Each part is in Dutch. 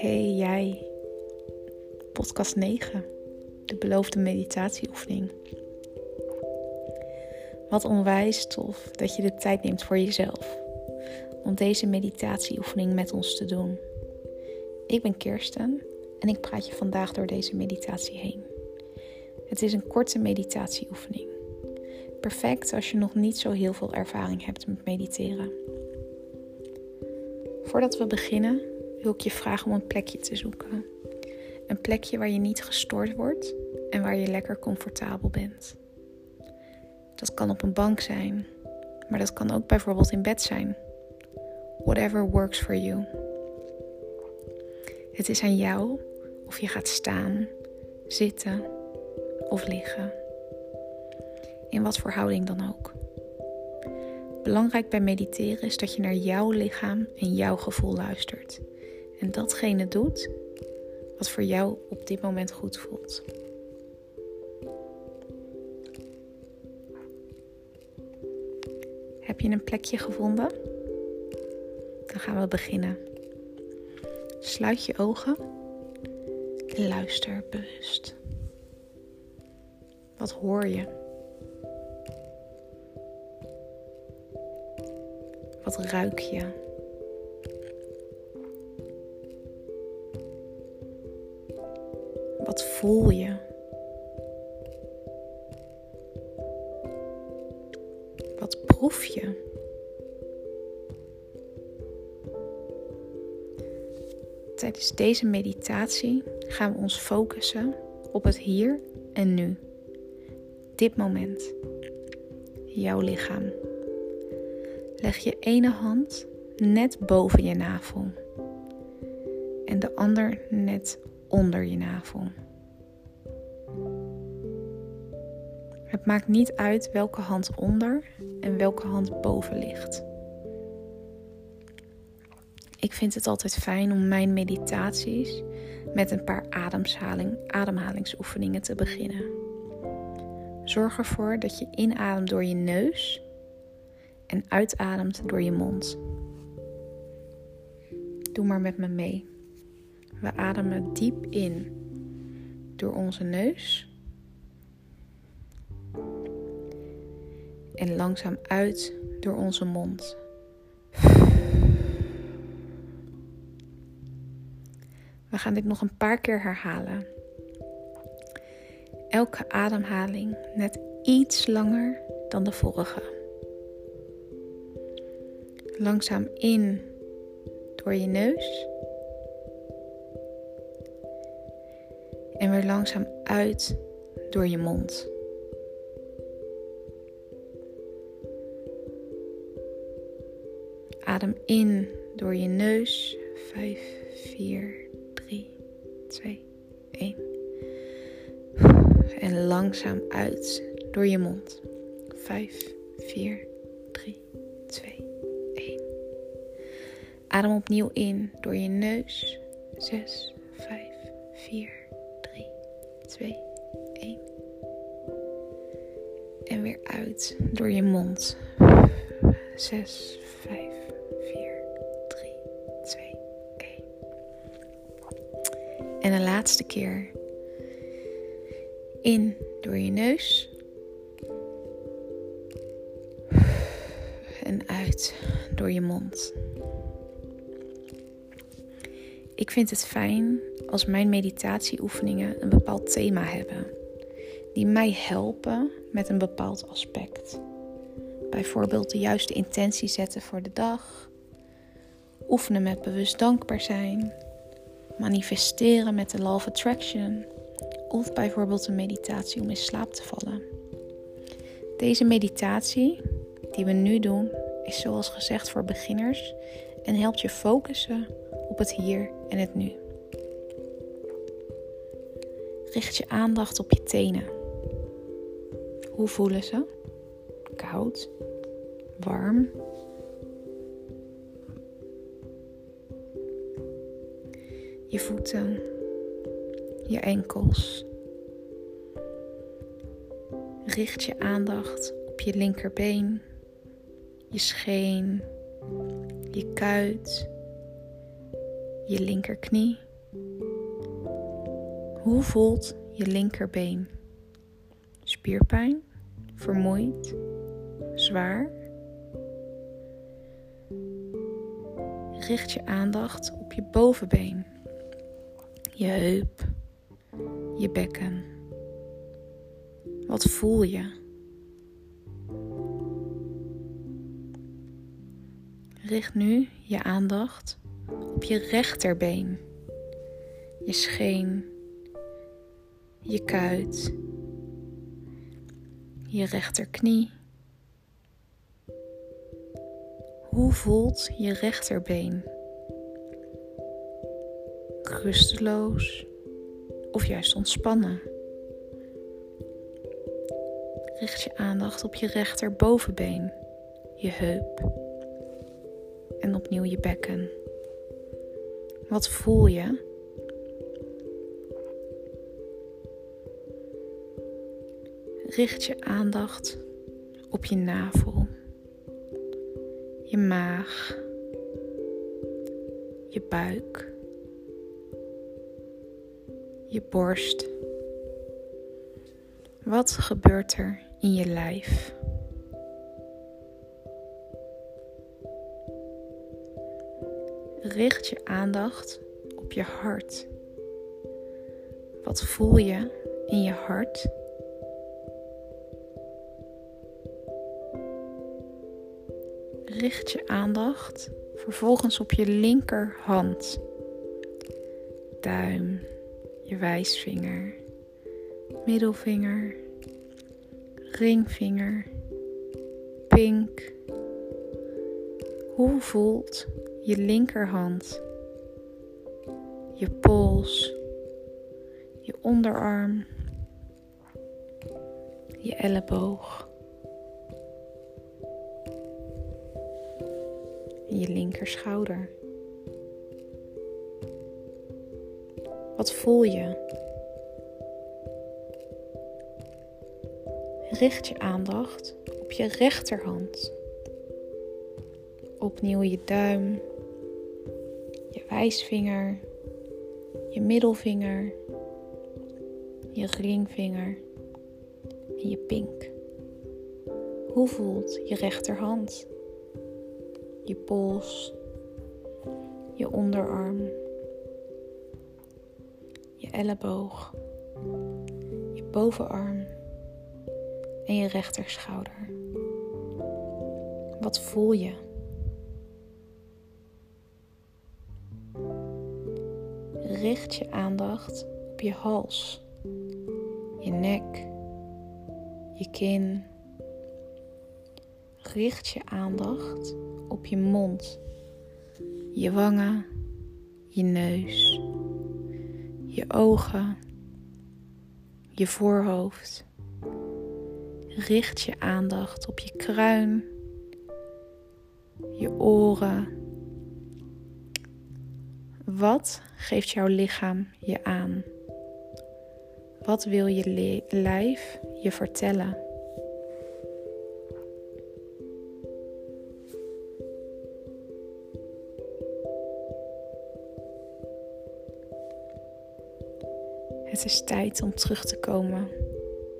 Hey jij, podcast 9, de beloofde meditatieoefening. Wat onwijs tof dat je de tijd neemt voor jezelf om deze meditatieoefening met ons te doen. Ik ben Kirsten en ik praat je vandaag door deze meditatie heen. Het is een korte meditatieoefening. Perfect als je nog niet zo heel veel ervaring hebt met mediteren. Voordat we beginnen wil ik je vragen om een plekje te zoeken. Een plekje waar je niet gestoord wordt en waar je lekker comfortabel bent. Dat kan op een bank zijn, maar dat kan ook bijvoorbeeld in bed zijn. Whatever works for you. Het is aan jou of je gaat staan, zitten of liggen. In wat voor houding dan ook. Belangrijk bij mediteren is dat je naar jouw lichaam en jouw gevoel luistert. En datgene doet wat voor jou op dit moment goed voelt. Heb je een plekje gevonden? Dan gaan we beginnen. Sluit je ogen en luister bewust. Wat hoor je? Wat ruik je? Wat voel je? Wat proef je? Tijdens deze meditatie gaan we ons focussen op het hier en nu. Dit moment. Jouw lichaam. Leg je ene hand net boven je navel en de ander net onder je navel. Het maakt niet uit welke hand onder en welke hand boven ligt. Ik vind het altijd fijn om mijn meditaties met een paar ademhaling, ademhalingsoefeningen te beginnen. Zorg ervoor dat je inademt door je neus en uitademt door je mond. Doe maar met me mee. We ademen diep in door onze neus en langzaam uit door onze mond. We gaan dit nog een paar keer herhalen. Elke ademhaling net iets langer dan de vorige. Langzaam in door je neus. En weer langzaam uit door je mond. Adem in door je neus. 5, 4, 3, 2, 1. En langzaam uit door je mond. 5, 4, 3, 2, 1. Adem opnieuw in door je neus. 6, 5, 4, 3, 2, 1. En weer uit door je mond. 6, 5, En een laatste keer. In door je neus. En uit door je mond. Ik vind het fijn als mijn meditatieoefeningen een bepaald thema hebben, die mij helpen met een bepaald aspect. Bijvoorbeeld de juiste intentie zetten voor de dag, oefenen met bewust dankbaar zijn, manifesteren met de Law of Attraction of bijvoorbeeld een meditatie om in slaap te vallen. Deze meditatie die we nu doen is zoals gezegd voor beginners en helpt je focussen op het hier en het nu. Richt je aandacht op je tenen. Hoe voelen ze? Koud, warm, je voeten, je enkels. Richt je aandacht op je linkerbeen, je scheen, je kuit, je linkerknie. Hoe voelt je linkerbeen? Spierpijn? Vermoeid? Zwaar? Richt je aandacht op je bovenbeen, je heup, je bekken. Wat voel je? Richt nu je aandacht op je rechterbeen, je scheen, je kuit, je rechterknie. Hoe voelt je rechterbeen? Rusteloos of juist ontspannen? Richt je aandacht op je rechterbovenbeen, je heup en opnieuw je bekken. Wat voel je? Richt je aandacht op je navel, je maag, je buik, je borst. Wat gebeurt er in je lijf? Richt je aandacht op je hart. Wat voel je in je hart? Richt je aandacht vervolgens op je linkerhand. Duim, je wijsvinger, middelvinger, ringvinger, pink. Hoe voelt je linkerhand, je pols, je onderarm, je elleboog, je linkerschouder. Wat voel je? Richt je aandacht op je rechterhand. Opnieuw je duim, wijsvinger, je middelvinger, je ringvinger en je pink. Hoe voelt je rechterhand? Je pols, je onderarm, je elleboog, je bovenarm en je rechterschouder. Wat voel je? Richt je aandacht op je hals, je nek, je kin. Richt je aandacht op je mond, je wangen, je neus, je ogen, je voorhoofd. Richt je aandacht op je kruin, je oren wat geeft jouw lichaam je aan? Wat wil je lijf je vertellen? Het is tijd om terug te komen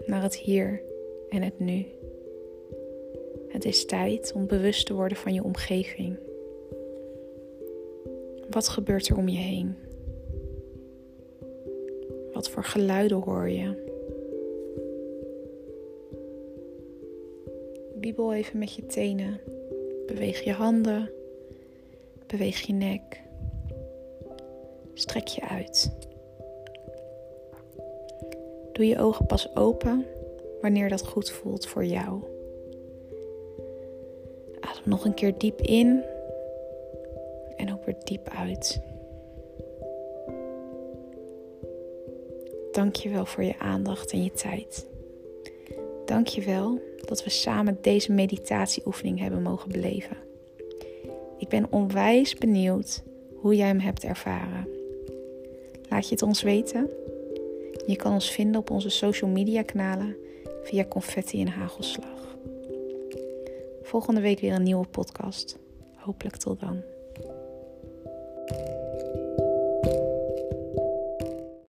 naar het hier en het nu. Het is tijd om bewust te worden van je omgeving. Wat gebeurt er om je heen? Wat voor geluiden hoor je? Wiebel even met je tenen. Beweeg je handen. Beweeg je nek. Strek je uit. Doe je ogen pas open wanneer dat goed voelt voor jou. Adem nog een keer diep in en diep uit. Dank je wel voor je aandacht en je tijd. Dank je wel dat we samen deze meditatieoefening hebben mogen beleven. Ik ben onwijs benieuwd hoe jij hem hebt ervaren. Laat je het ons weten. Je kan ons vinden op onze social media kanalen via confetti en hagelslag. Volgende week weer een nieuwe podcast. Hopelijk tot dan.